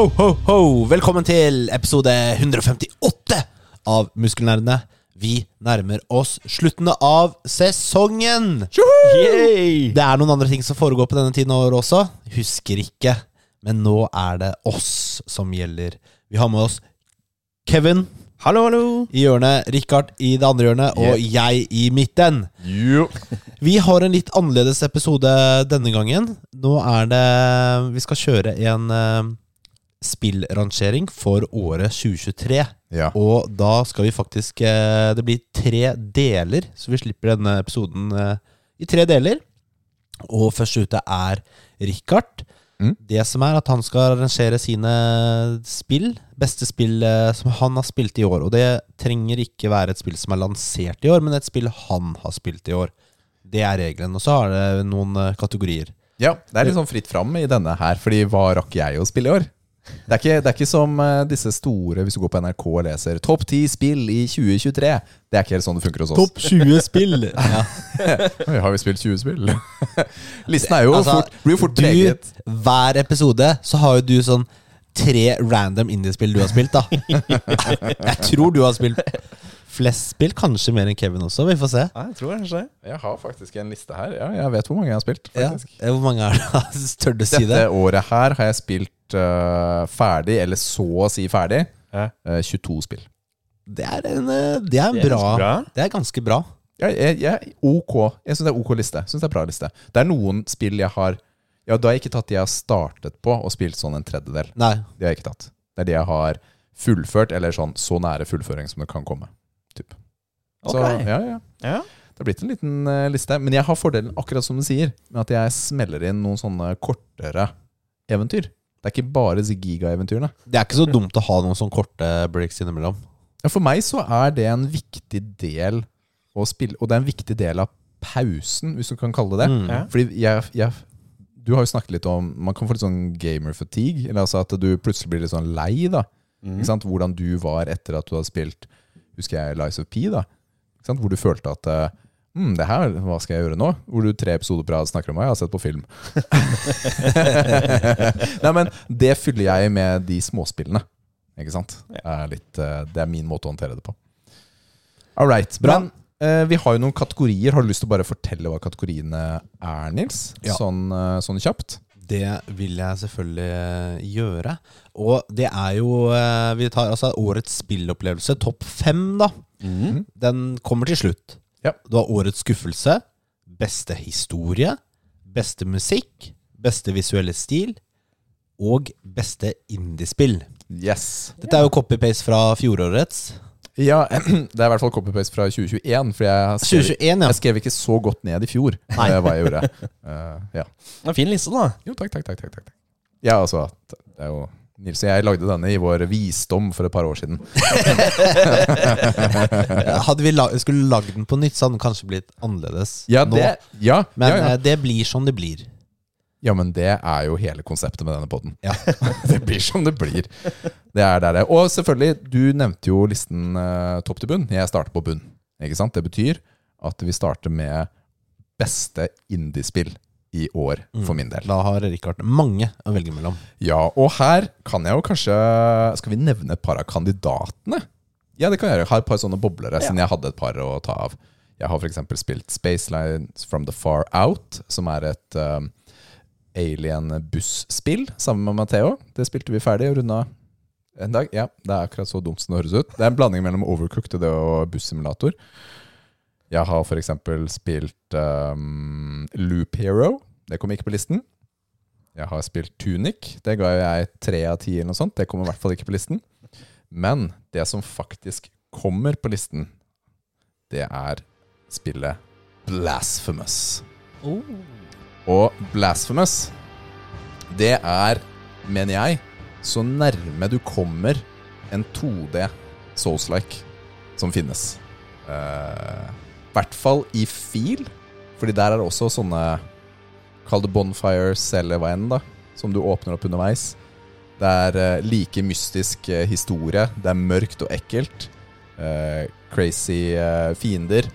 Ho, ho, ho! Velkommen til episode 158 av Muskelnerdene. Vi nærmer oss sluttene av sesongen. Yay! Det er noen andre ting som foregår på denne tiden av året også. Husker ikke. Men nå er det oss som gjelder. Vi har med oss Kevin Hallo, hallo. i hjørnet, Richard i det andre hjørnet og jeg i midten. Vi har en litt annerledes episode denne gangen. Nå er det Vi skal kjøre en uh, spillrangering for året 2023. Ja. Og da skal vi faktisk eh, Det blir tre deler, så vi slipper denne episoden eh, i tre deler. Og først ute er Richard. Mm. Det som er at han skal arrangere sine spill. Beste spill eh, som han har spilt i år. Og det trenger ikke være et spill som er lansert i år, men et spill han har spilt i år. Det er regelen. Og så har det noen kategorier. Ja, det er litt sånn fritt fram i denne her, fordi hva rakk jeg å spille i år? Det er ikke, det er ikke som eh, disse store, hvis du går på NRK og leser 'Topp 10 spill i 2023'. Det er ikke helt sånn det funker hos oss. Topp 20 spill! ja. Oi, har vi spilt 20 spill? Listen er jo Altså, fort, blir jo fort Du, preget. hver episode så har jo du sånn tre random indiespill du har spilt, da. Jeg tror du har spilt flest spill, kanskje mer enn Kevin også. Vi får se. Ja, jeg tror kanskje. Jeg har faktisk en liste her. Ja, jeg vet hvor mange jeg har spilt. Ja. Hvor mange er det? Tør du si Dette året her har jeg spilt øh, ferdig, eller så å si ferdig, Ja. øh, 22 spill. Det er en, eh, det er en Det er bra, bra. Det er ganske bra. Jeg, jeg, jeg, ok. Jeg syns det er ok liste. Synes det er bra liste. Det er noen spill jeg har Ja, da har jeg ikke tatt de jeg har startet på og spilt sånn en tredjedel. Nei. Det har jeg ikke tatt. Det er de jeg har fullført, eller sånn så nære fullføring som det kan komme. Typ. Så ja, ja. Ja. Det har blitt en liten uh, liste. Men jeg har fordelen, akkurat som du sier, med at jeg smeller inn noen sånne kortere eventyr. Det er ikke bare disse gigaeventyrene. Det er ikke så dumt å ha noen sånne korte breaks innimellom. Ja, For meg så er det en viktig del å spille, og det er en viktig del av pausen, hvis du kan kalle det det. Mm. Ja. Fordi jeg, jeg Du har jo snakket litt om Man kan få litt sånn gamer fatigue. Eller altså at du plutselig blir litt sånn lei. da Mm. Ikke sant? Hvordan du var etter at du hadde spilt Husker jeg Lies of P. da Ikke sant? Hvor du følte at eh, mm, det her, hva skal jeg gjøre nå? Hvor du tre episoder på rad snakker om hva jeg har sett på film. Nei, men det fyller jeg med de småspillene. Ikke sant? Det er, litt, eh, det er min måte å håndtere det på. All right. Bra. Men eh, vi har jo noen kategorier. Har du lyst til å bare fortelle hva kategoriene er, Nils? Ja. Sånn, eh, sånn kjapt? Det vil jeg selvfølgelig eh, gjøre. Og det er jo Vi tar altså årets spillopplevelse, topp fem, da. Mm. Den kommer til slutt. Ja. Du har årets skuffelse, beste historie, beste musikk, beste visuelle stil og beste indiespill. Yes. Dette er jo copy-paste fra fjorårets. Ja, det er i hvert fall copy-paste fra 2021. For jeg skrev, 2021, ja. jeg skrev ikke så godt ned i fjor Nei. eh, hva jeg gjorde. Uh, ja. Det er en fin liste, da. Jo, takk, takk, takk, takk, takk. Ja, altså Det er jo Nils og jeg lagde denne i vår visdom for et par år siden. Hadde vi la skulle lagd den på nytt, så hadde den kanskje blitt annerledes Ja, nå. det, ja, Men ja, eh, det blir som det blir. ja, men det er jo hele konseptet med denne poden. Ja. det blir som det blir. Det er der det Og selvfølgelig, du nevnte jo listen uh, topp til bunn. Jeg starter på bunn. Ikke sant? Det betyr at vi starter med beste indiespill i år, for min del. Da har Rikard mange å velge mellom. Ja, og her kan jeg jo kanskje Skal vi nevne et par av kandidatene? Ja, det kan jeg gjøre. Jeg har et par sånne boblere, siden jeg hadde et par å ta av. Jeg har f.eks. spilt Space Lines From The Far Out, som er et um, alien-busspill sammen med Matheo. Det spilte vi ferdig og runda en dag. Ja, det er akkurat så dumt som det høres ut. Det er en blanding mellom Overcooked og det og bussimulator. Jeg har f.eks. spilt um, Loop Hero. Det kom ikke på listen. Jeg har spilt Tunic. Det ga jeg tre av ti eller noe sånt. Det kommer i hvert fall ikke på listen. Men det som faktisk kommer på listen, det er spillet Blasphemous. Og Blasphemous, det er, mener jeg, så nærme du kommer en 2D Souls-like som finnes. I hvert fall i feel, fordi der er det også sånne Kall det bonfires eller hva enn, da. Som du åpner opp underveis. Det er eh, like mystisk eh, historie. Det er mørkt og ekkelt. Eh, crazy eh, fiender.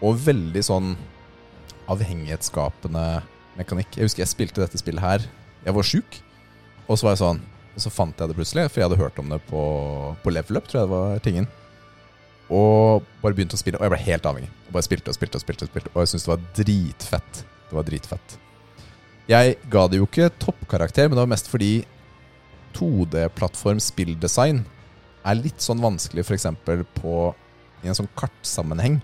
Og veldig sånn avhengighetsskapende mekanikk. Jeg husker jeg spilte dette spillet her. Jeg var sjuk. Og så var jeg sånn Og så fant jeg det plutselig, for jeg hadde hørt om det på, på Level Up, tror jeg det var tingen. Og bare begynte å spille, og jeg ble helt avhengig. Og bare spilte og spilte og spilte. Og spilte Og jeg syntes det var dritfett. Det var dritfett. Jeg ga det jo ikke toppkarakter, men det var mest fordi 2D-plattform spilldesign er litt sånn vanskelig f.eks. på i en sånn kartsammenheng.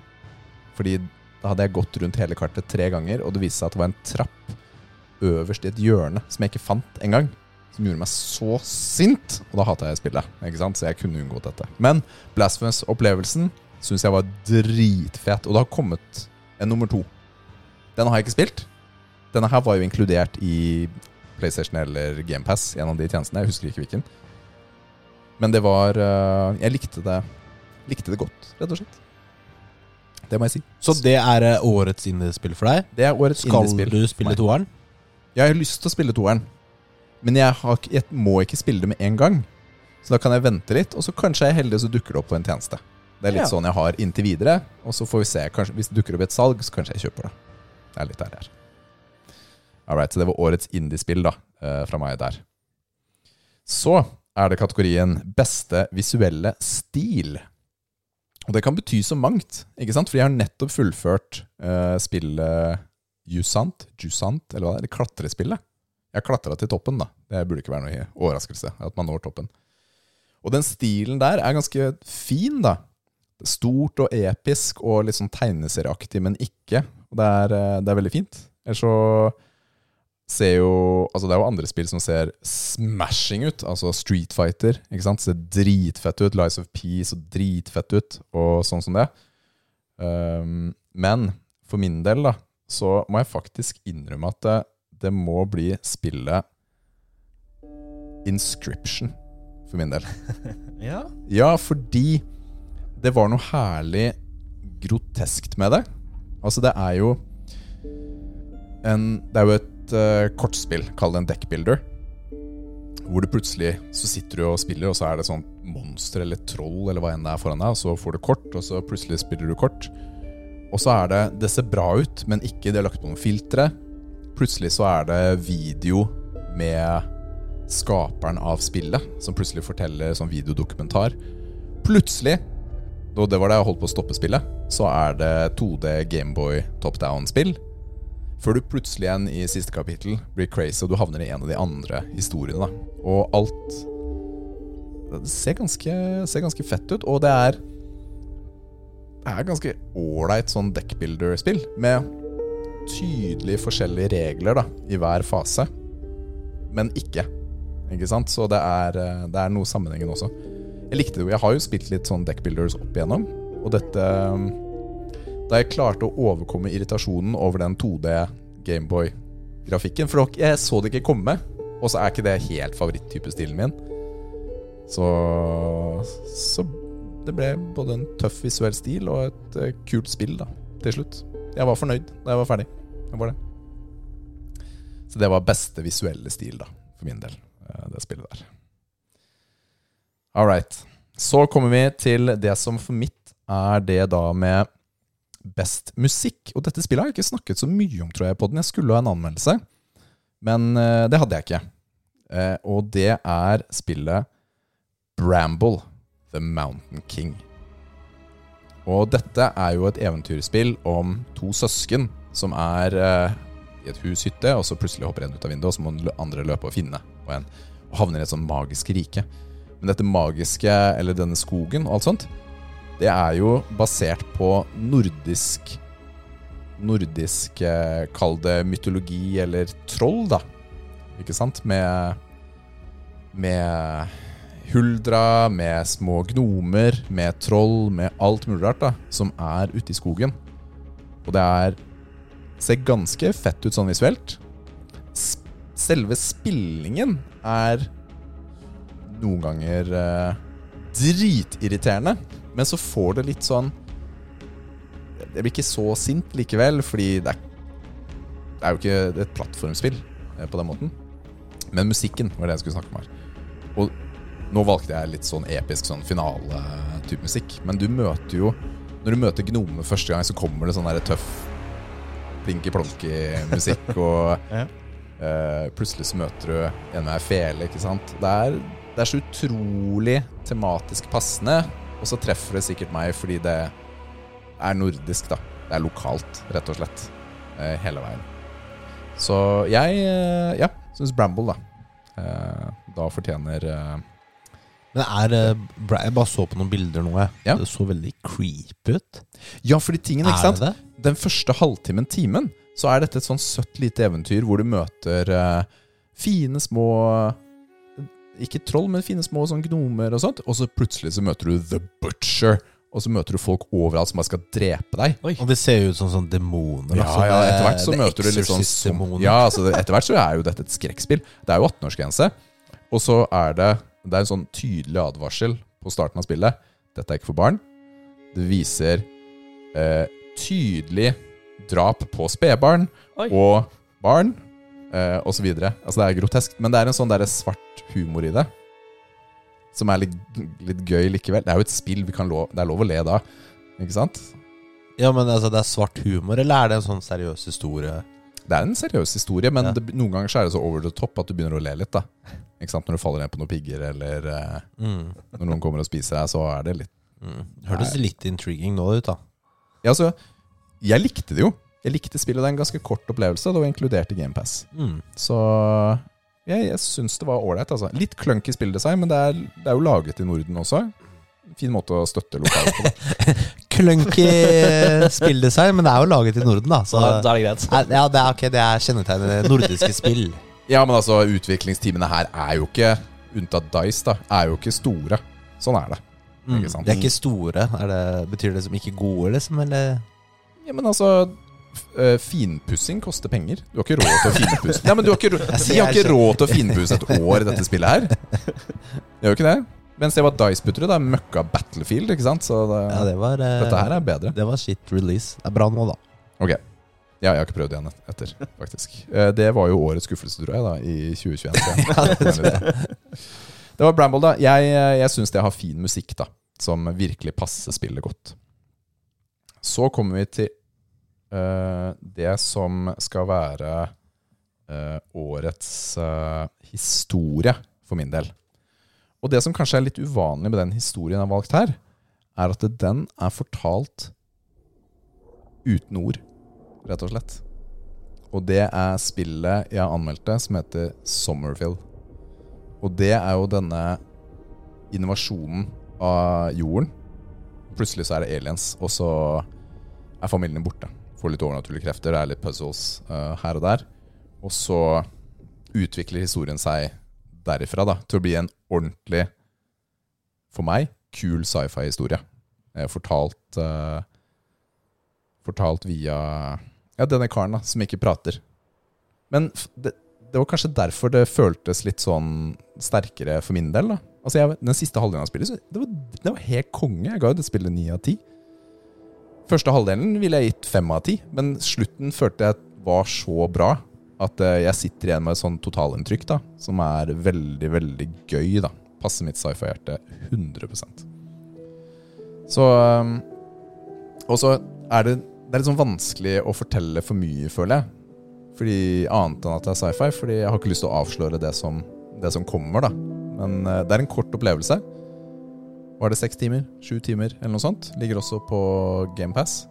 Fordi da hadde jeg gått rundt hele kartet tre ganger, og det viste seg at det var en trapp øverst i et hjørne som jeg ikke fant engang. Som gjorde meg så sint, og da hata jeg spillet. Ikke sant? Så jeg kunne unngått dette. Men Blasphemous-opplevelsen syns jeg var dritfet. Og det har kommet en nummer to. Den har jeg ikke spilt. Denne her var jo inkludert i PlayStation eller GamePass, en av de tjenestene. Jeg husker ikke hvilken. Men det var eh, Jeg likte det Likte det godt, rett og slett. Det må jeg si. Så det er eh, årets indiespill for deg? Det er årets Skal indiespill. du spille toeren? Jeg har lyst til å spille toeren, men jeg, har, jeg må ikke spille det med en gang. Så da kan jeg vente litt, og så kanskje jeg er heldig, så dukker det opp på en tjeneste. Det er litt Ja. sånn jeg har inntil videre, og så får vi se. Kanskje, hvis det dukker opp i et salg, så kanskje jeg kjøper det. Det er litt der jeg er. Alright, så det var årets indiespill da, eh, fra meg der. Så er det kategorien beste visuelle stil. Og det kan bety så mangt, ikke sant? For jeg har nettopp fullført uh, spillet Jusant, Jusant, eller hva det er, klatrespillet. Jeg klatra til toppen, da. Det burde ikke være noe overraskelse at man når toppen. Og den stilen der er ganske fin, da. Stort og episk og litt sånn tegneserieaktig, men ikke. Og det er, eh, det er veldig fint. Ellers så ser jo Altså, det er jo andre spill som ser smashing ut. Altså Street Fighter, ikke sant. Ser dritfett ut. Lies of Peace og dritfett ut, og sånn som det. Um, men for min del, da, så må jeg faktisk innrømme at det, må bli spillet Inscription, for min del. Ja. Ja, fordi det var noe herlig groteskt med det. Altså, det er jo en Det er jo et uh, kortspill, kall det en deckbuilder. Hvor du plutselig så sitter du og spiller, og så er det sånn monster eller troll eller hva enn det er foran deg, og så får du kort, og så plutselig spiller du kort. Og så er det Det ser bra ut, men ikke det er lagt på noen filtre. Plutselig så er det video med skaperen av spillet, som plutselig forteller sånn videodokumentar. Plutselig, og det var da jeg holdt på å stoppe spillet, så er det 2D Gameboy top down-spill. Før du plutselig igjen i siste kapittel blir crazy, og du havner i en av de andre historiene. Da. Og alt Det ser ganske, ser ganske fett ut, og det er Det er ganske ålreit sånn deckbuilder-spill, med tydelig forskjellige regler da, i hver fase, men ikke. Ikke sant? Så det er, eh, det er noe sammenhengen også. Jeg likte det jo. Jeg har jo spilt litt sånn deckbuilders opp igjennom, og dette Da jeg klarte å overkomme irritasjonen over den 2D Gameboy-grafikken For jeg så det ikke komme, og så er ikke det helt favoritttypestilen min. Så Så det ble både en tøff visuell stil og et eh, kult spill, da, til slutt. Jeg var fornøyd da jeg var ferdig. Jeg var det. Så det var beste visuelle stil, da, for min del, eh, det spillet der. All right. Så kommer vi til det som for mitt er det da med best musikk. Og dette spillet har jeg ikke snakket så mye om, tror jeg, på den. Jeg skulle ha en anmeldelse, men eh, det hadde jeg ikke. Eh, og det er spillet Bramble, The Mountain King. Og dette er jo et eventyrspill om to søsken som er eh, i et hushytte, og så plutselig hopper en ut av vinduet, og så må den andre løpe og finne og en, og havner i et sånn magisk rike. Men dette magiske, eller denne skogen og alt sånt, det er jo basert på nordisk Nordisk, eh, kall det mytologi eller troll, da. Ikke sant? Med Med huldra, med små gnomer, med troll, med alt mulig rart, da. Som er ute i skogen. Og det er Ser ganske fett ut sånn visuelt. Selve spillingen er noen ganger eh, dritirriterende. Men så får det litt sånn Jeg blir ikke så sint likevel, fordi det er, det er jo ikke et plattformspill eh, på den måten. Men musikken var det jeg skulle snakke om her. Og nå valgte jeg litt sånn episk sånn finale-type musikk. Men du møter jo Når du møter gnomene første gang, så kommer det sånn tøff plinky-plonky musikk. Og Ja. uh, plutselig så møter du en med ei fele, ikke sant. Det er, det er så utrolig tematisk passende, og så treffer det sikkert meg fordi det er nordisk, da. Det er lokalt, rett og slett. Uh, hele veien. Så jeg, uh, ja, syns Bramble, da. Da fortjener Men er Jeg bare så på noen bilder nå. jeg. Ja. Det så veldig creepy ut. Ja, fordi tingen, ikke sant? det? Den første halvtimen, timen, så er dette et sånn søtt lite eventyr hvor du møter eh, fine små Ikke troll, men fine små sånn gnomer og sånt. Og så plutselig så møter du The Butcher. Og så møter du folk overalt som bare skal drepe deg. Og det ser jo ut som sånn demoner. Ja, altså. ja, etter hvert så er møter du litt sånn som, Exorcist-demoner. Ja, altså etter hvert så er jo dette et skrekkspill. Det er jo 18-årsgrense. Og så er det Det er en sånn tydelig advarsel på starten av spillet. Dette er ikke for barn. Det viser eh, tydelig drap på spedbarn og barn, eh, videre. Altså det er grotesk. Men det er en sånn der svart humor i det. Som er litt, litt gøy likevel. Det er jo et spill, vi kan lov, det er lov å le da. Ikke sant? Ja, men altså, det er svart humor, eller er det en sånn seriøs historie? Det er en seriøs historie, men Ja. det, noen ganger så er det så over the top at du begynner å le litt. da Ikke sant? Når du faller ned på noen pigger, eller eh, Mm. når noen kommer og spiser deg, så er det litt Mm. Hørtes litt intriguing nå ut, da. Ja, altså, jeg likte det jo. Jeg likte spillet. Det er en ganske kort opplevelse. Det var inkludert i GamePass. Mm. Så jeg, jeg syns det var ålreit. Altså. Litt clunky spilldesign, men det er, det er jo laget i Norden også. Fin måte å støtte lokalt på. Clunky spilldesign, men det er jo laget i Norden, da. Så ja, da er det greit. Ja, det er, okay, det er kjennetegnet nordiske spill. Ja, men altså, utviklingsteamene her er jo ikke, unntatt Dice, da, er jo ikke store. Sånn er det. Mm. Ikke sant? De er ikke store. Er det, betyr det som ikke gode, liksom? Eller? Ja, men altså eh, Finpussing koster penger. Du har ikke råd til å finpusse Nei, men du har ikke, råd- De har ikke råd til å finpusse et år i dette spillet her. Gjør jo ikke det? Mens det var Dice-puttere, det er møkka Battlefield, ikke sant? Så det, Ja, det var eh, dette her er bedre. Det var shit release. Det er bra nå, da. Ok. Ja, jeg har ikke prøvd igjen etter, faktisk. Eh, Det var jo årets skuffelse, tror jeg, da, i 2021. Ja, det. Det var Bramble, da. Jeg, jeg syns det har fin musikk, da. Som virkelig passer spillet godt. Så kommer vi til uh, det som skal være uh, årets uh, historie, for min del. Og det som kanskje er litt uvanlig med den historien jeg har valgt her, er at den er fortalt uten ord, rett og slett. Og det er spillet jeg anmeldte, som heter Somerville. Og det er jo denne innovasjonen av jorden. Plutselig så er det aliens, og så er familien borte. Får litt overnaturlige krefter, det er litt puzzles uh, her og der. Og så utvikler historien seg derifra da, til å bli en ordentlig, for meg, kul sci-fi-historie. Eh, fortalt uh, Fortalt via ja, denne karen da, som ikke prater. Men det, det var kanskje derfor det føltes litt sånn sterkere for min del. da Altså jeg, Den siste halvdelen av spillet det, var, det var helt konge. Jeg ga jo det spillet ni av ti. Første halvdelen ville jeg gitt fem av ti, men slutten følte jeg var så bra at eh, jeg sitter igjen med et sånn totalinntrykk da som er veldig, veldig gøy. da Passer mitt sci-fi-hjerte 100% Så um, Og så er det, det er litt sånn vanskelig å fortelle for mye, føler jeg. Fordi Annet enn at det er sci-fi. Fordi jeg har ikke lyst til å avsløre det som, det som kommer. da Men eh, det er en kort opplevelse. Var det seks timer? Sju timer? Eller noe sånt. Ligger også på GamePass.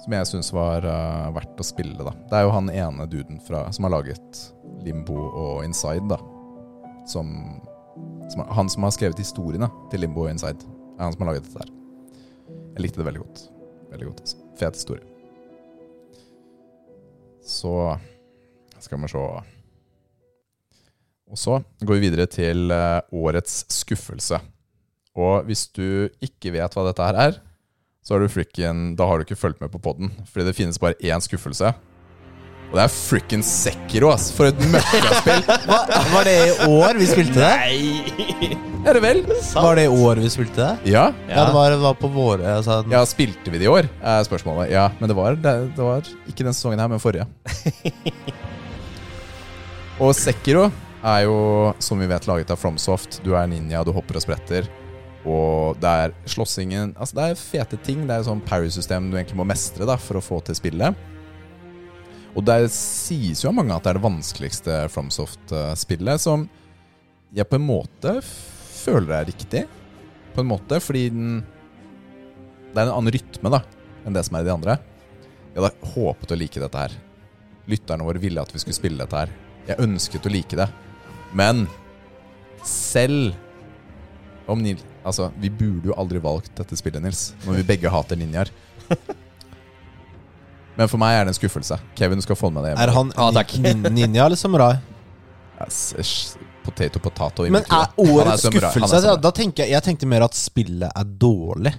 Som jeg syns var uh, verdt å spille. da Det er jo han ene duden fra, som har laget Limbo og Inside. da Som, som Han som har skrevet historiene til Limbo og Inside. Er han som har laget dette der. Jeg likte det veldig godt. Veldig godt altså. Fet historie. Så skal vi se Og så går vi videre til eh, årets skuffelse. Og hvis du ikke vet hva dette her er, så har du frikken Da har du ikke fulgt med på poden. Fordi det finnes bare én skuffelse. Og det er frikken Sekiro, ass! For et møkkaspill! Var det i år vi spilte det? Nei! er det vel? Var det i år vi spilte det? Ja. Ja, det var, det var på våre altså, ja, spilte vi det i år? Er spørsmålet. Ja, men det var, det, det var ikke den sesongen her, men forrige. og Sekiro er jo, som vi vet, laget av Fromsoft. Du er ninja, du hopper og spretter. Og det er slåssingen Altså, det er fete ting. Det er sånn parry-system du egentlig må mestre da for å få til spillet. Og det sies jo av mange at det er det vanskeligste FromSoft-spillet, som jeg på en måte føler er riktig. På en måte, fordi den Det er en annen rytme da enn det som er i de andre. Jeg hadde håpet å like dette her. Lytterne våre ville at vi skulle spille dette her. Jeg ønsket å like det. Men selv om Nils Altså, vi burde jo aldri valgt dette spillet, Nils, når vi begge hater ninjaer. Men for meg er det en skuffelse. Kevin, du skal få med deg hjem. Er han ah, takk. nin- ninja eller samurai? Yes, Potato, potato Men er årets samurai, er skuffelse. Da tenker jeg, jeg tenkte mer at spillet er dårlig.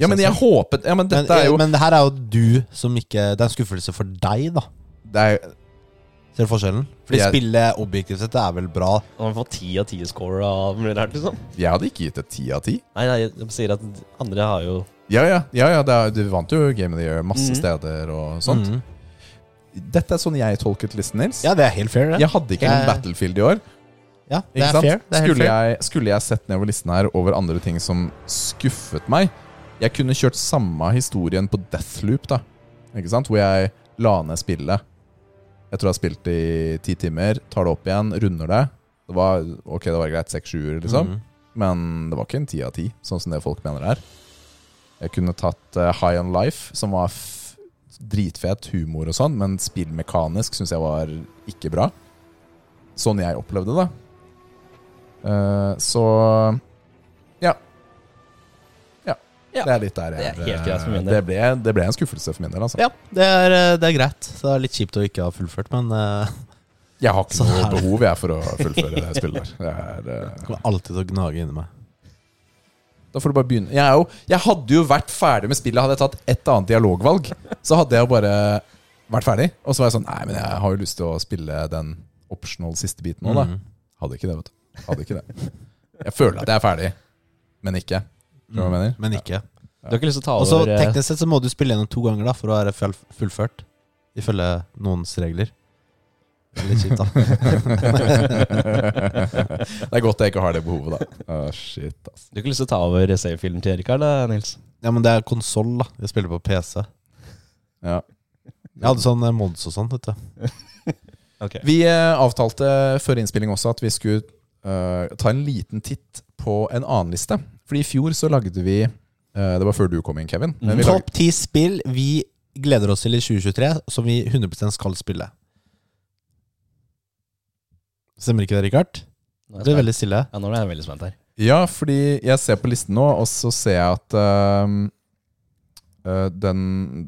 Ja, men jeg håpet Ja, men men, er jo men det her er jo du som ikke Det er en skuffelse for deg, da. det er, Ser du forskjellen? Fordi Jeg- spillet objektivt sett er vel bra. Han har fått ti av ti score av Millard, liksom. Jeg hadde ikke gitt det ti av ti. Nei, nei, jeg sier at andre har jo Ja, ja, ja, ja det er, du vant jo Game of the Year masse Mhm. steder og sånt. Mhm. Dette er sånn jeg tolket listen, Nils. Ja, det er helt fair, det. Jeg hadde ikke Jeg- Battlefield i år. Ja, det er fair. Det er helt skulle, fair. jeg, skulle jeg sett nedover listen her over andre ting som skuffet meg Jeg kunne kjørt samme historien på Deathloop, da. Ikke sant? Hvor jeg la ned spillet. Jeg tror jeg har spilt i ti timer, tar det opp igjen, runder det. Det var, ok, det var greit, seks-sjuer, liksom. Mm. Men det var ikke en ti av ti, sånn som det folk mener det er. Jeg kunne tatt uh, High on Life, som var dritfet humor og sånn, men spillmekanisk syns jeg var ikke bra. Sånn jeg opplevde det. Uh, så. Ja. Det er litt der Det er greit for min del. det ble, det ble en skuffelse for min del, altså. Ja, det er, eh, det er greit. Så det er litt kjipt å ikke ha fullført, men uh, Jeg har ikke noe behov jeg for å fullføre det spillet der. Det er, uh, det kommer alltid til å gnage inni meg. Da får du bare begynne. Jeg, er jo, jeg hadde jo vært ferdig med spillet Hadde jeg tatt et annet dialogvalg. Så hadde jeg jo bare vært ferdig. Og så var jeg sånn Nei, men jeg har jo lyst til å spille den optional siste biten nå, da. Mhm. Hadde ikke det, vet du. Hadde ikke det. Jeg føler at jeg er ferdig, men ikke. Hva mener? Men ikke. Du har ikke lyst til å ta Og så over eh, teknisk sett så må du spille gjennom to ganger da for å være full- fullført. Ifølge noens regler. Det er litt kjipt, da. det er godt jeg ikke har det behovet, da. Oh, shit, ass. Du har ikke lyst til å ta over save-filen til Erik her, da, Nils? Ja, men det er konsoll, da. Jeg spiller på PC. Ja. Jeg hadde sånn eh, mods og sånn, vet du. okay. Vi eh, avtalte før innspilling også at vi skulle eh, ta en liten titt på en annen liste. Fordi i fjor så lagde vi eh, Det var før du kom inn, Kevin. Men vi lagde, Topp ti spill vi gleder oss til i 2023, som vi 100 skal spille. Stemmer ikke det, Richard? Nå er jeg spent. veldig stille. Ja, nå er jeg veldig spent her. ja, fordi jeg ser på listen nå, og så ser jeg at ehm, eh, den,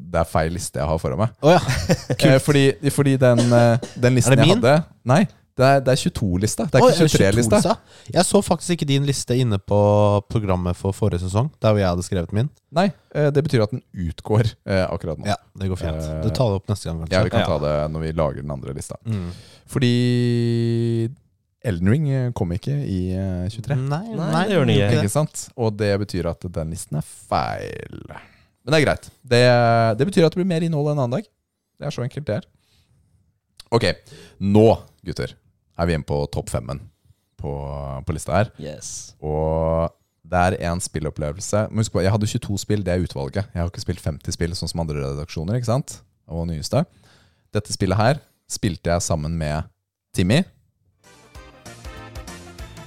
Det er feil liste jeg har foran meg. Å ja. Eh, fordi, fordi den, eh, den listen Er det jeg min? hadde Nei, det er, er 22-lista. Det er ikke 23-lista. 22-lista? Jeg så faktisk ikke din liste inne på programmet for forrige sesong, der hvor jeg hadde skrevet min. Nei, eh, det betyr at den utgår eh, akkurat nå. Ja, det går fint. Eh, Du tar det opp neste gang, Ja, vi kan Ja. ta det når vi lager den andre lista. Mm. Fordi Elden Ring eh, kom ikke i eh, 23. Nei, Nei, nei, det gjør den ikke. Ikke sant? Og det betyr at den listen er feil. Men det er greit. Det, det betyr at det blir mer innhold en annen dag. Det er så enkelt det er. Ok, nå, gutter, er vi inne på topp femmen på, på lista her. Yes. Og det er en spillopplevelse. Men husk på, Jeg hadde 22 spill, det er utvalget. Jeg har ikke spilt 50 spill sånn som andre redaksjoner. ikke sant? Og nyeste. Dette spillet her spilte jeg sammen med Timmy.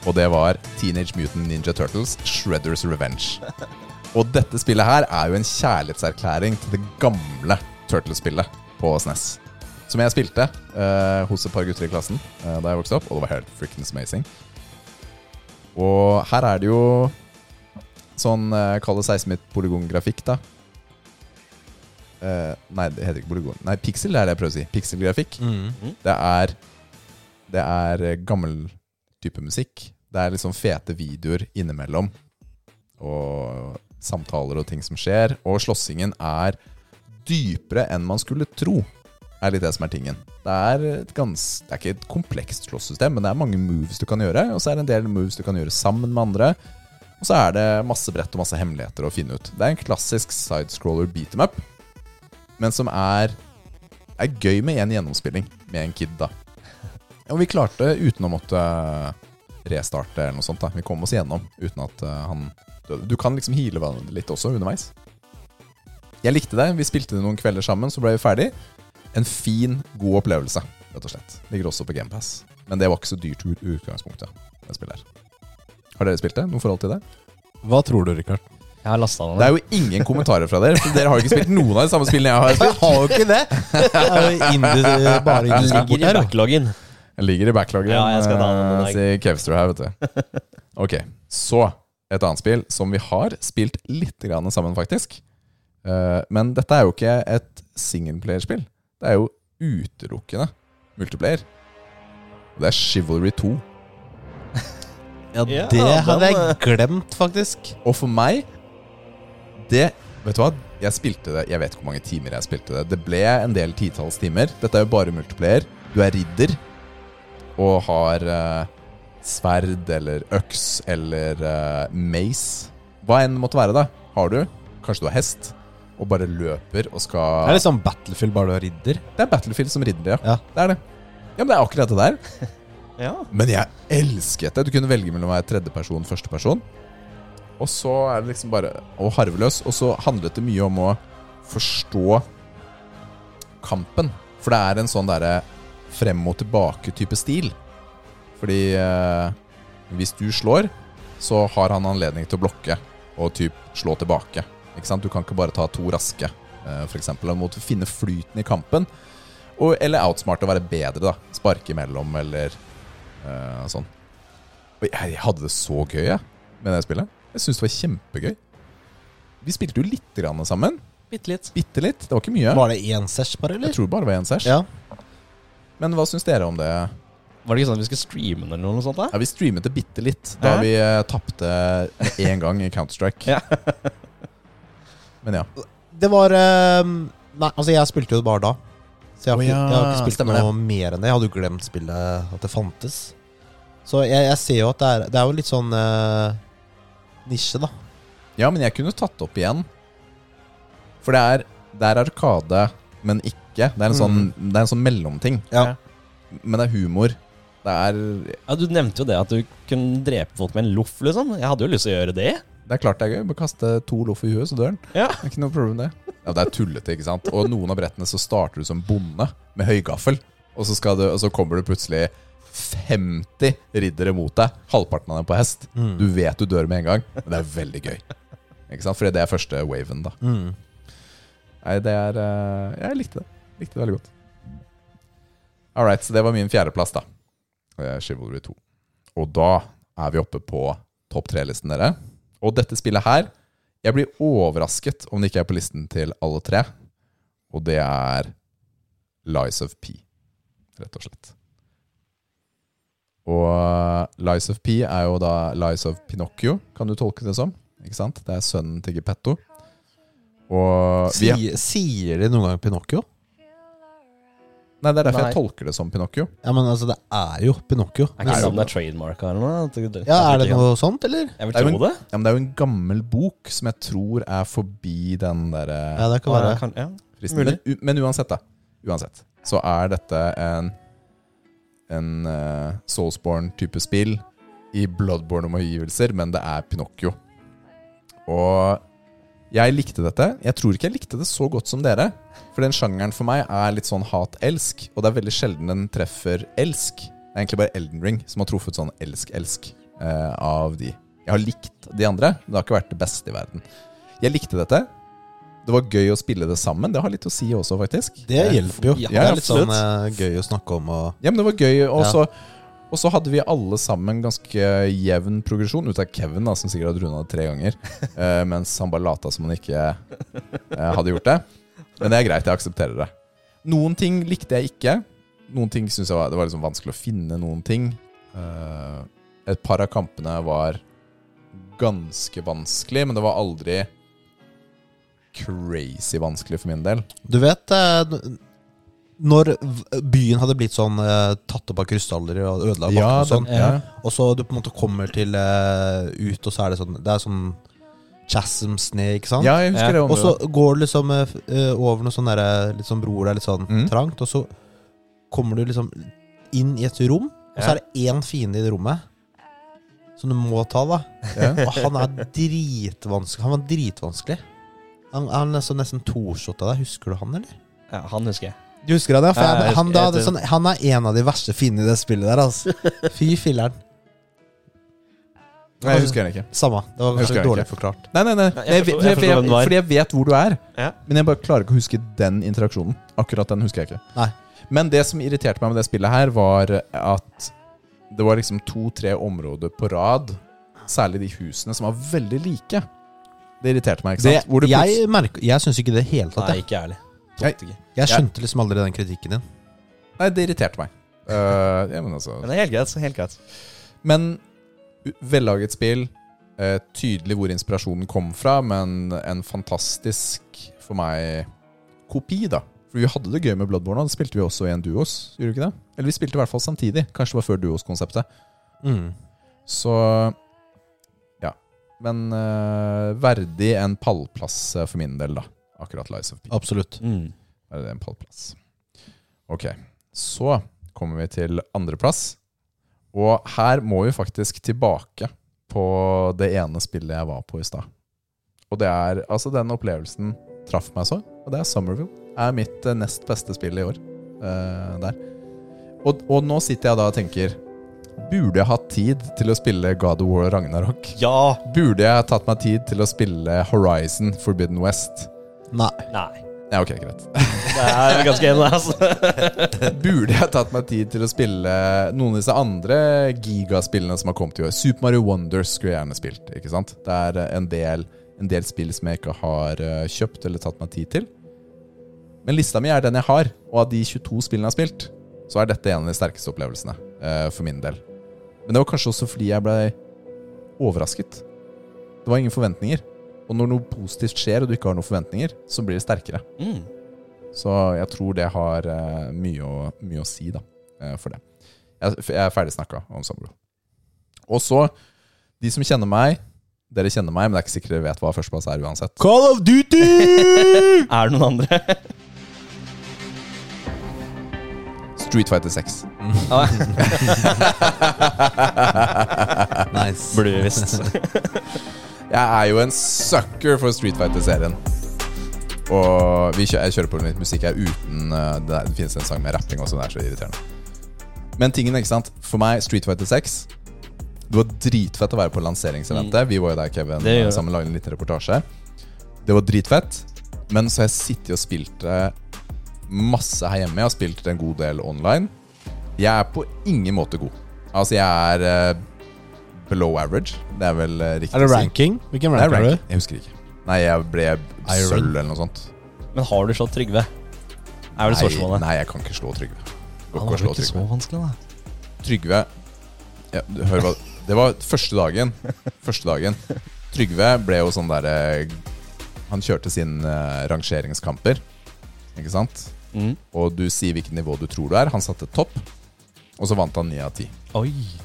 Og det var Teenage Mutant Ninja Turtles Shredders Revenge. Og dette spillet her er jo en kjærlighetserklæring til det gamle Turtles-spillet på SNES. Som jeg spilte eh, hos et par gutter i klassen eh, da jeg vokste opp, og det var helt frikkens amazing. Og her er det jo sånn uh, Kall det 16-bit polygongrafikk, da. Eh, nei, det heter ikke polygon. Nei, pixel er det jeg prøver å si. Pixelgrafikk. Mm. Det er Det er eh, gammel type musikk. Det er liksom fete videoer innimellom. Og samtaler og ting som skjer. Og slåssingen er dypere enn man skulle tro. Er litt det som er tingen. Det er, gans, det er ikke et komplekst slåsssystem, men det er mange moves du kan gjøre. Og så er det en del moves du kan gjøre sammen med andre. Og så er det masse brett og masse hemmeligheter å finne ut. Det er en klassisk sidescroller beat em up, men som er, er gøy med en gjennomspilling med en kid, da. Og vi klarte uten å måtte restarte eller noe sånt. da Vi kom oss gjennom uten at eh, han. Du kan liksom heale litt også underveis. Jeg likte det. Vi spilte det noen kvelder sammen, så ble vi ferdig. En fin, god opplevelse, rett og slett. Ligger også på GamePass. Men det var ikke så dyrt i utgangspunktet. Det spiller. Har dere spilt det? Noe forhold til det? Hva tror du, Rikard? Jeg har lasta Det Det er jo ingen kommentarer fra dere, for dere har jo ikke spilt noen av de samme spillene jeg har spilt. Jeg har jo ikke det! Det er jo indie, bare indie ligger i backloggen. Jeg ligger i backloggen, Ja, jeg skal ta den en eh, sier Kevster her, vet du. Ok, så et annet spill som vi har spilt litt grann sammen, faktisk. Eh, men dette er jo ikke et singleplayerspill. Det er jo utelukkende multiplayer. Og det er Chivalry 2. Ja, Ja, det hadde jeg glemt, faktisk. Og for meg Det Vet du hva? Jeg spilte det Jeg vet ikke hvor mange timer jeg spilte det. Det ble en del titalls timer. Dette er jo bare multiplayer. Du er ridder og har eh, sverd eller øks eller eh, mace. Hva enn det måtte være, da. Har du. Kanskje du har hest. Og bare løper og skal Det er litt sånn Battlefield, bare du er ridder. Det er Battlefield som ridder, ja. Ja. Det er det. Ja, men det er akkurat det der. Ja. Men jeg elsket det. Du kunne velge mellom å være tredjeperson og førsteperson. Og så er det liksom bare å harve løs. Og så handlet det mye om å forstå kampen. For det er en sånn derre frem og tilbake-type stil. Fordi eh, hvis du slår, så har han anledning til å blokke og typ slå tilbake. Ikke sant? Du kan ikke bare ta to raske, f.eks. for eksempel. Du må finne flyten i kampen. Og, eller outsmart og være bedre, da. Sparke imellom, eller uh, sånn. Og jeg, hadde det så gøy, jeg, med det spillet. Jeg syns det var kjempegøy. Vi spilte jo litt grann sammen. Bitte litt. Bitte litt. Det var ikke mye. Var det én sesh, bare, eller? Jeg tror bare det var én sesh. Ja. Men hva syns dere om det? Var det ikke sånn at vi skulle streame den eller noe sånt? da? Ja, Vi streamet det bitte litt da Hæ? vi uh, tapte én gang i Counter-Strike. Ja. Men ja. Det var eh, Nei, altså, jeg spilte jo det bare da. Så jeg har, Å ikke, ja, jeg har ikke spilt stemmer noe mer enn det. Jeg hadde jo glemt spillet, at det fantes. Så jeg, jeg ser jo at det er, det er jo litt sånn eh, nisje, da. ja, men jeg kunne tatt det opp igjen. For det er, det er arkade, men ikke. Det er en sånn, det er en sånn mellomting. Ja. Men det er humor. Det er, Ja, Du nevnte jo det at du kunne drepe folk med en loff, liksom. Jeg hadde jo lyst til å gjøre det. Det er klart det er gøy. Bare kaste to loff i huet, så dør den. Ja. Det er ikke noe problem det. Ja, Det er tullete, ikke sant. Og noen av brettene så starter du som bonde med høygaffel. Og så, skal du, og så kommer det plutselig 50 riddere mot deg. Halvparten av dem på hest. Mm. Du vet du dør med en gang, men det er veldig gøy. Ikke sant? Fordi det er første waven, da. Mm. Nei, det er eh, Jeg likte det. Likte det veldig godt. All right, så det var min fjerdeplass, da. Eh, Chivalry 2. Og da er vi oppe på topp tre-listen, dere. Og dette spillet her Jeg blir overrasket om det ikke er på listen til alle tre. Og det er Lies of P, rett og slett. Og eh, Lies of P er jo da Lies of Pinocchio, kan du tolke det som. Ikke sant? Det er sønnen til Geppetto. Og Sier, sier de noen gang Pinocchio? Nei, det er derfor Nei. jeg tolker det som Pinocchio. Ja, men altså, det er jo Pinocchio. Er ikke sånn det er trademarka eller noe? Det- Ja, Er det noe sånt, eller? Jeg vil Det er jo tro det. Ja, men det er jo en gammel bok som jeg tror er forbi den derre Ja, det kan være. kan, ja. fristen. Men, mulig. u- men uansett, da. Uansett. Så er dette en En uh, Soulsborne-type spill i Bloodborne-omgivelser, men det er Pinocchio. Og jeg likte dette. Jeg tror ikke jeg likte det så godt som dere. For den sjangeren for meg er litt sånn hat-elsk, og det er veldig sjelden den treffer elsk. Det er egentlig bare Elden Ring som har truffet sånn elsk-elsk eh, av de. Jeg har likt de andre, men det har ikke vært det beste i verden. Jeg likte dette. Det var gøy å spille det sammen. Det har litt å si også, faktisk. Det hjelper jo. Ja, det er litt sånn uh, gøy å snakke om. Og, Ja, men det var gøy. Og Ja. Og så hadde vi alle sammen ganske jevn progresjon, ut av Kevin, da, som sikkert hadde runda det tre ganger. Uh, mens han bare lata som han ikke uh, hadde gjort det. Men det er greit, jeg aksepterer det. Noen ting likte jeg ikke. Noen ting syntes jeg var, det var liksom vanskelig å finne noen ting. Uh, et par av kampene var ganske vanskelig, men det var aldri crazy vanskelig for min del. Du vet Når byen hadde blitt sånn eh, tatt opp av krystaller og ødelagt ja, og sånn, ja. og så du på en måte kommer til eh, ut, og så er det sånn Det er sånn chasms ned, ikke sant? ja, jeg husker Ja. det. Og så går du liksom eh, f- eh, over noen sånne derre Litt sånn broer, det er litt sånn Mm. trangt, og så kommer du liksom inn i et rom, og så Ja. er det én fiende i det rommet som du må ta, da. Ja. Og han er dritvanskelig. Han var dritvanskelig. Han, han er så nesten toshot av deg. Husker du han, eller? Ja, han husker jeg. Du husker han, ja? For jeg, han, da, hadde sånn, han er en av de verste fiendene i det spillet der, altså. Fy filleren. Nei, jeg husker den ikke. Samme. Det var kanskje dårlig ikke. forklart. Nei, nei, nei. Jeg forstår, Jeg, forstår- jeg forstår fordi jeg vet hvor du er. Ja. Men jeg bare klarer ikke å huske den interaksjonen. Akkurat den husker jeg ikke. Nei. Men det som irriterte meg med det spillet her, var at det var liksom to-tre områder på rad, særlig de husene, som var veldig like. Det irriterte meg, ikke Det, sant? Hvor det jeg merker, jeg syns ikke det i det hele tatt. Nei, ikke ærlig. Jeg- ikke. jeg skjønte liksom aldri den kritikken din. Nei, det irriterte meg. Uh, ja, men altså Men det er helt greit. Helt greit. Men vellaget spill. Uh, tydelig hvor inspirasjonen kom fra, men en fantastisk, for meg, kopi, da. For vi hadde det gøy med Bloodborne, og det spilte vi også i en duos. Gjorde vi ikke det? Eller vi spilte i hvert fall samtidig. Kanskje det var før duos-konseptet. Mm. Så ja. Men uh, verdig en pallplass for min del, da. Akkurat Lies of P. Absolutt. Mm. Er det en pallplass? Ok, så kommer vi til andreplass. Og her må vi faktisk tilbake på det ene spillet jeg var på i stad. Og det er Altså, den opplevelsen traff meg så, og det er Summerville. Er mitt eh, nest beste spill i år. Uh, der. Og, og nå sitter jeg da og tenker Burde jeg hatt tid til å spille God of War Ragnarok? Ja! Burde jeg tatt meg tid til å spille Horizon Forbidden West? Nei. Nei. Ja, ok, greit. Det er ganske enig, altså. Burde jeg tatt meg tid til å spille noen av disse andre gigaspillene som har kommet i år? Super Mario Wonders skulle jeg gjerne spilt. ikke sant? Det er eh, en del, en del spill som jeg ikke har eh, kjøpt eller tatt meg tid til. Men lista mi er den jeg har, og av de 22 spillene jeg har spilt, så er dette en av de sterkeste opplevelsene eh, for min del. Men det var kanskje også fordi jeg ble overrasket. Det var ingen forventninger. Og når noe positivt skjer, og du ikke har noen forventninger, så blir det sterkere. Mm. Så jeg tror det har uh, mye, å, mye å si da, uh, for det. Jeg, jeg er ferdig snakka om Sambro. Og så, de som kjenner meg Dere kjenner meg, men det er ikke sikkert dere vet hva førsteplass er uansett. Call of Duty! Er det noen andre? Street Fighter 6. Mm. nice. Burde vi visst. Jeg er jo en sucker for Street Fighter-serien. Og vi kjø jeg kjører på litt musikk her uten eh, det, der- det finnes en sang med rapping også, det er så irriterende. Men tingen, ikke sant. For meg, Street Fighter 6 Det var dritfett å være på lanseringseventet. Vi var jo der, Kevin, Det gjør sammen lagde en liten reportasje. Det var dritfett. Men så har jeg sittet og spilt det masse her hjemme. Jeg har spilt en god del online. Jeg er på ingen måte god. Altså, jeg er eh, below average. Det er vel eh, riktig Er det ranking? Hvilken Det rank er ranking. du? Jeg husker ikke. Nei, jeg ble Iron. sølv eller noe sånt. Men har du slått Trygve? Er vel Nei, spørsmålet. nei, jeg kan ikke slå Trygve. Går ikke å slå ikke så vanskelig, da. Trygve ja, du, Hør hva Det var første dagen. Første dagen. Trygve ble jo sånn derre Han kjørte sine uh, rangeringskamper, ikke sant? Mm. Og du sier hvilket nivå du tror du er. Han satte topp, og så vant han ni av ti.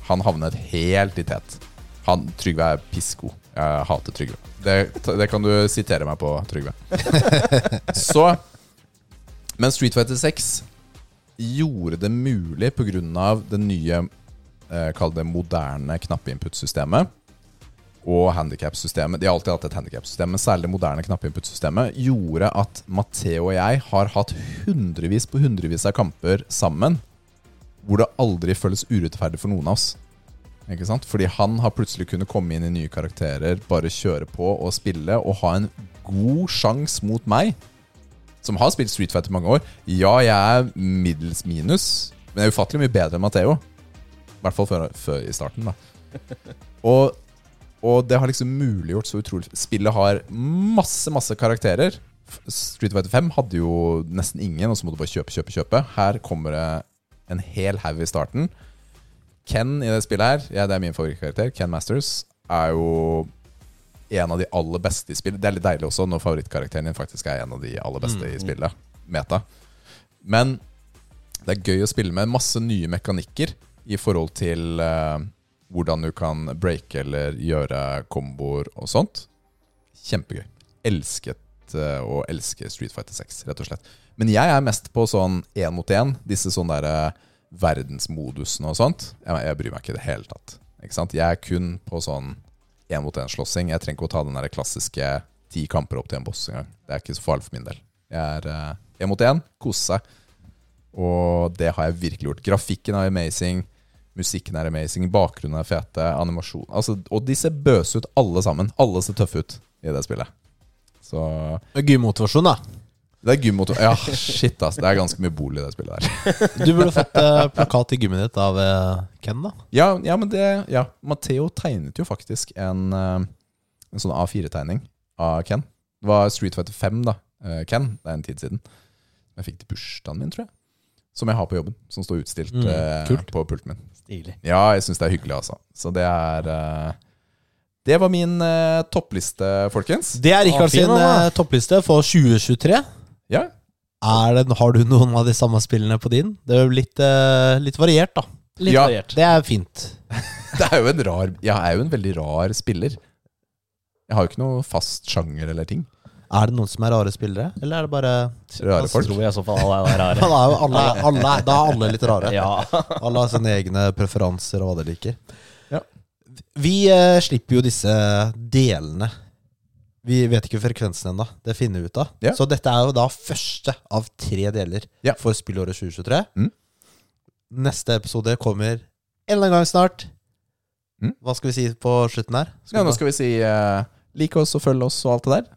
Han havnet helt i tet. Han, Trygve er pisko. Jeg hater Trygve. Det, det kan du sitere meg på, Trygve. Så Men Street Fighter 6 gjorde det mulig pga. det nye eh, Kall det moderne knappeinput-systemet. Og handikap-systemet. De har alltid hatt et handikap-system, men særlig det moderne knappeinput-systemet gjorde at Matheo og jeg har hatt hundrevis på hundrevis av kamper sammen hvor det aldri føles urettferdig for noen av oss. Ikke sant? Fordi han har plutselig kunnet komme inn i nye karakterer, bare kjøre på og spille og ha en god sjanse mot meg, som har spilt Street Fighter i mange år. Ja, jeg er middels minus, men jeg er ufattelig mye bedre enn Matheo. I hvert fall før, før i starten, da. Og, og det har liksom muliggjort så utrolig Spillet har masse, masse karakterer. Street Fighter 5 hadde jo nesten ingen, og så må du bare kjøpe, kjøpe, kjøpe. Her kommer det en hel haug i starten. Ken i det spillet her, ja, det er min favorittkarakter, Ken Masters, er jo en av de aller beste i spillet. Det er litt deilig også når favorittkarakteren din faktisk er en av de aller beste i spillet. Meta. Men det er gøy å spille med masse nye mekanikker i forhold til uh, hvordan du kan breake eller gjøre komboer og sånt. Kjempegøy. Elsket uh, og elsker Street Fighter 6, rett og slett. Men jeg er mest på sånn én mot én. Disse sånne der verdensmodusene og sånt. Jeg, jeg bryr meg ikke i det hele tatt. Ikke sant? Jeg er kun på sånn én mot én-slåssing. Jeg trenger ikke å ta den der klassiske ti kamper opp til en boss engang. Det er ikke så farlig for min del. Jeg er én mot én, kose seg. Og det har jeg virkelig gjort. Grafikken er amazing. Musikken er amazing. Bakgrunnen er fete. Animasjon altså, Og de ser bøse ut, alle sammen. Alle ser tøffe ut i det spillet. Så Gymmotivasjon, da. Det er gymmotor. Ja, shit, ass. Det er ganske mye bol i det spillet der. Du burde fått eh, plakat i gymmet ditt av eh, Ken, da. Ja, ja men det Ja, Matheo tegnet jo faktisk en, eh, en sånn A4-tegning av Ken. Det var Street Fighter 5, da. eh, Ken. Det er en tid siden. Jeg fikk til bursdagen min, tror jeg. Som jeg har på jobben. Som står utstilt Mm, eh, kult. på pulten min. Stilig. Ja, jeg syns det er hyggelig, altså. Så det er eh, Det var min eh, toppliste, folkens. Det er Rikard Å, fin, sin eh, toppliste for 2023. Ja. Er det, har du noen av de samme spillene på din? Det er jo litt, eh, litt variert, da. Litt Ja. variert. Det er fint. Det er jo en rar Jeg er jo en veldig rar spiller. Jeg har jo ikke noe fast sjanger eller ting. Er det noen som er rare spillere, eller er det bare Rare folk. Tror jeg i så fall alle er rare. Da er jo alle, alle, da er alle litt rare. Ja. Alle har sine egne preferanser og hva de liker. Ja. Vi eh, slipper jo disse delene. Vi vet ikke frekvensen ennå. Det finner vi ut av. Ja. Så dette er jo da første av tre deler Ja. for spillåret 2023. Mm. Neste episode kommer en eller annen gang snart. Mm. Hva skal vi si på slutten her? Skal Ja, nå skal vi si uh, like oss og følg oss og alt det der.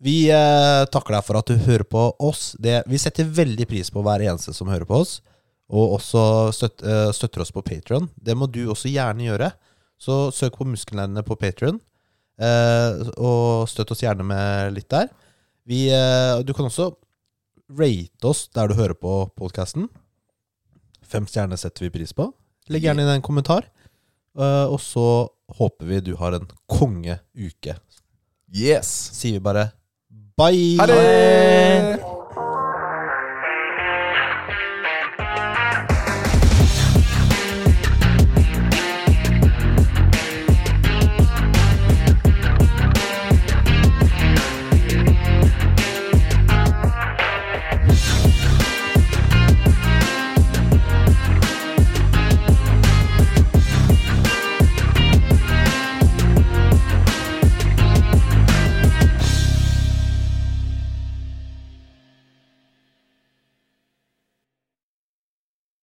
Vi uh, takker deg for at du hører på oss. Det, vi setter veldig pris på hver eneste som hører på oss, og også støt, uh, støtter oss på Patrion. Det må du også gjerne gjøre. Så søk på Muskelnerdene på Patrion. eh, og støtt oss gjerne med litt der. Vi, eh, du kan også rate oss der du hører på podkasten. Fem stjerner setter vi pris på. Legg gjerne inn en kommentar. Eh, og så håper vi du har en kongeuke. Yes! Sier vi bare bye. Ha det!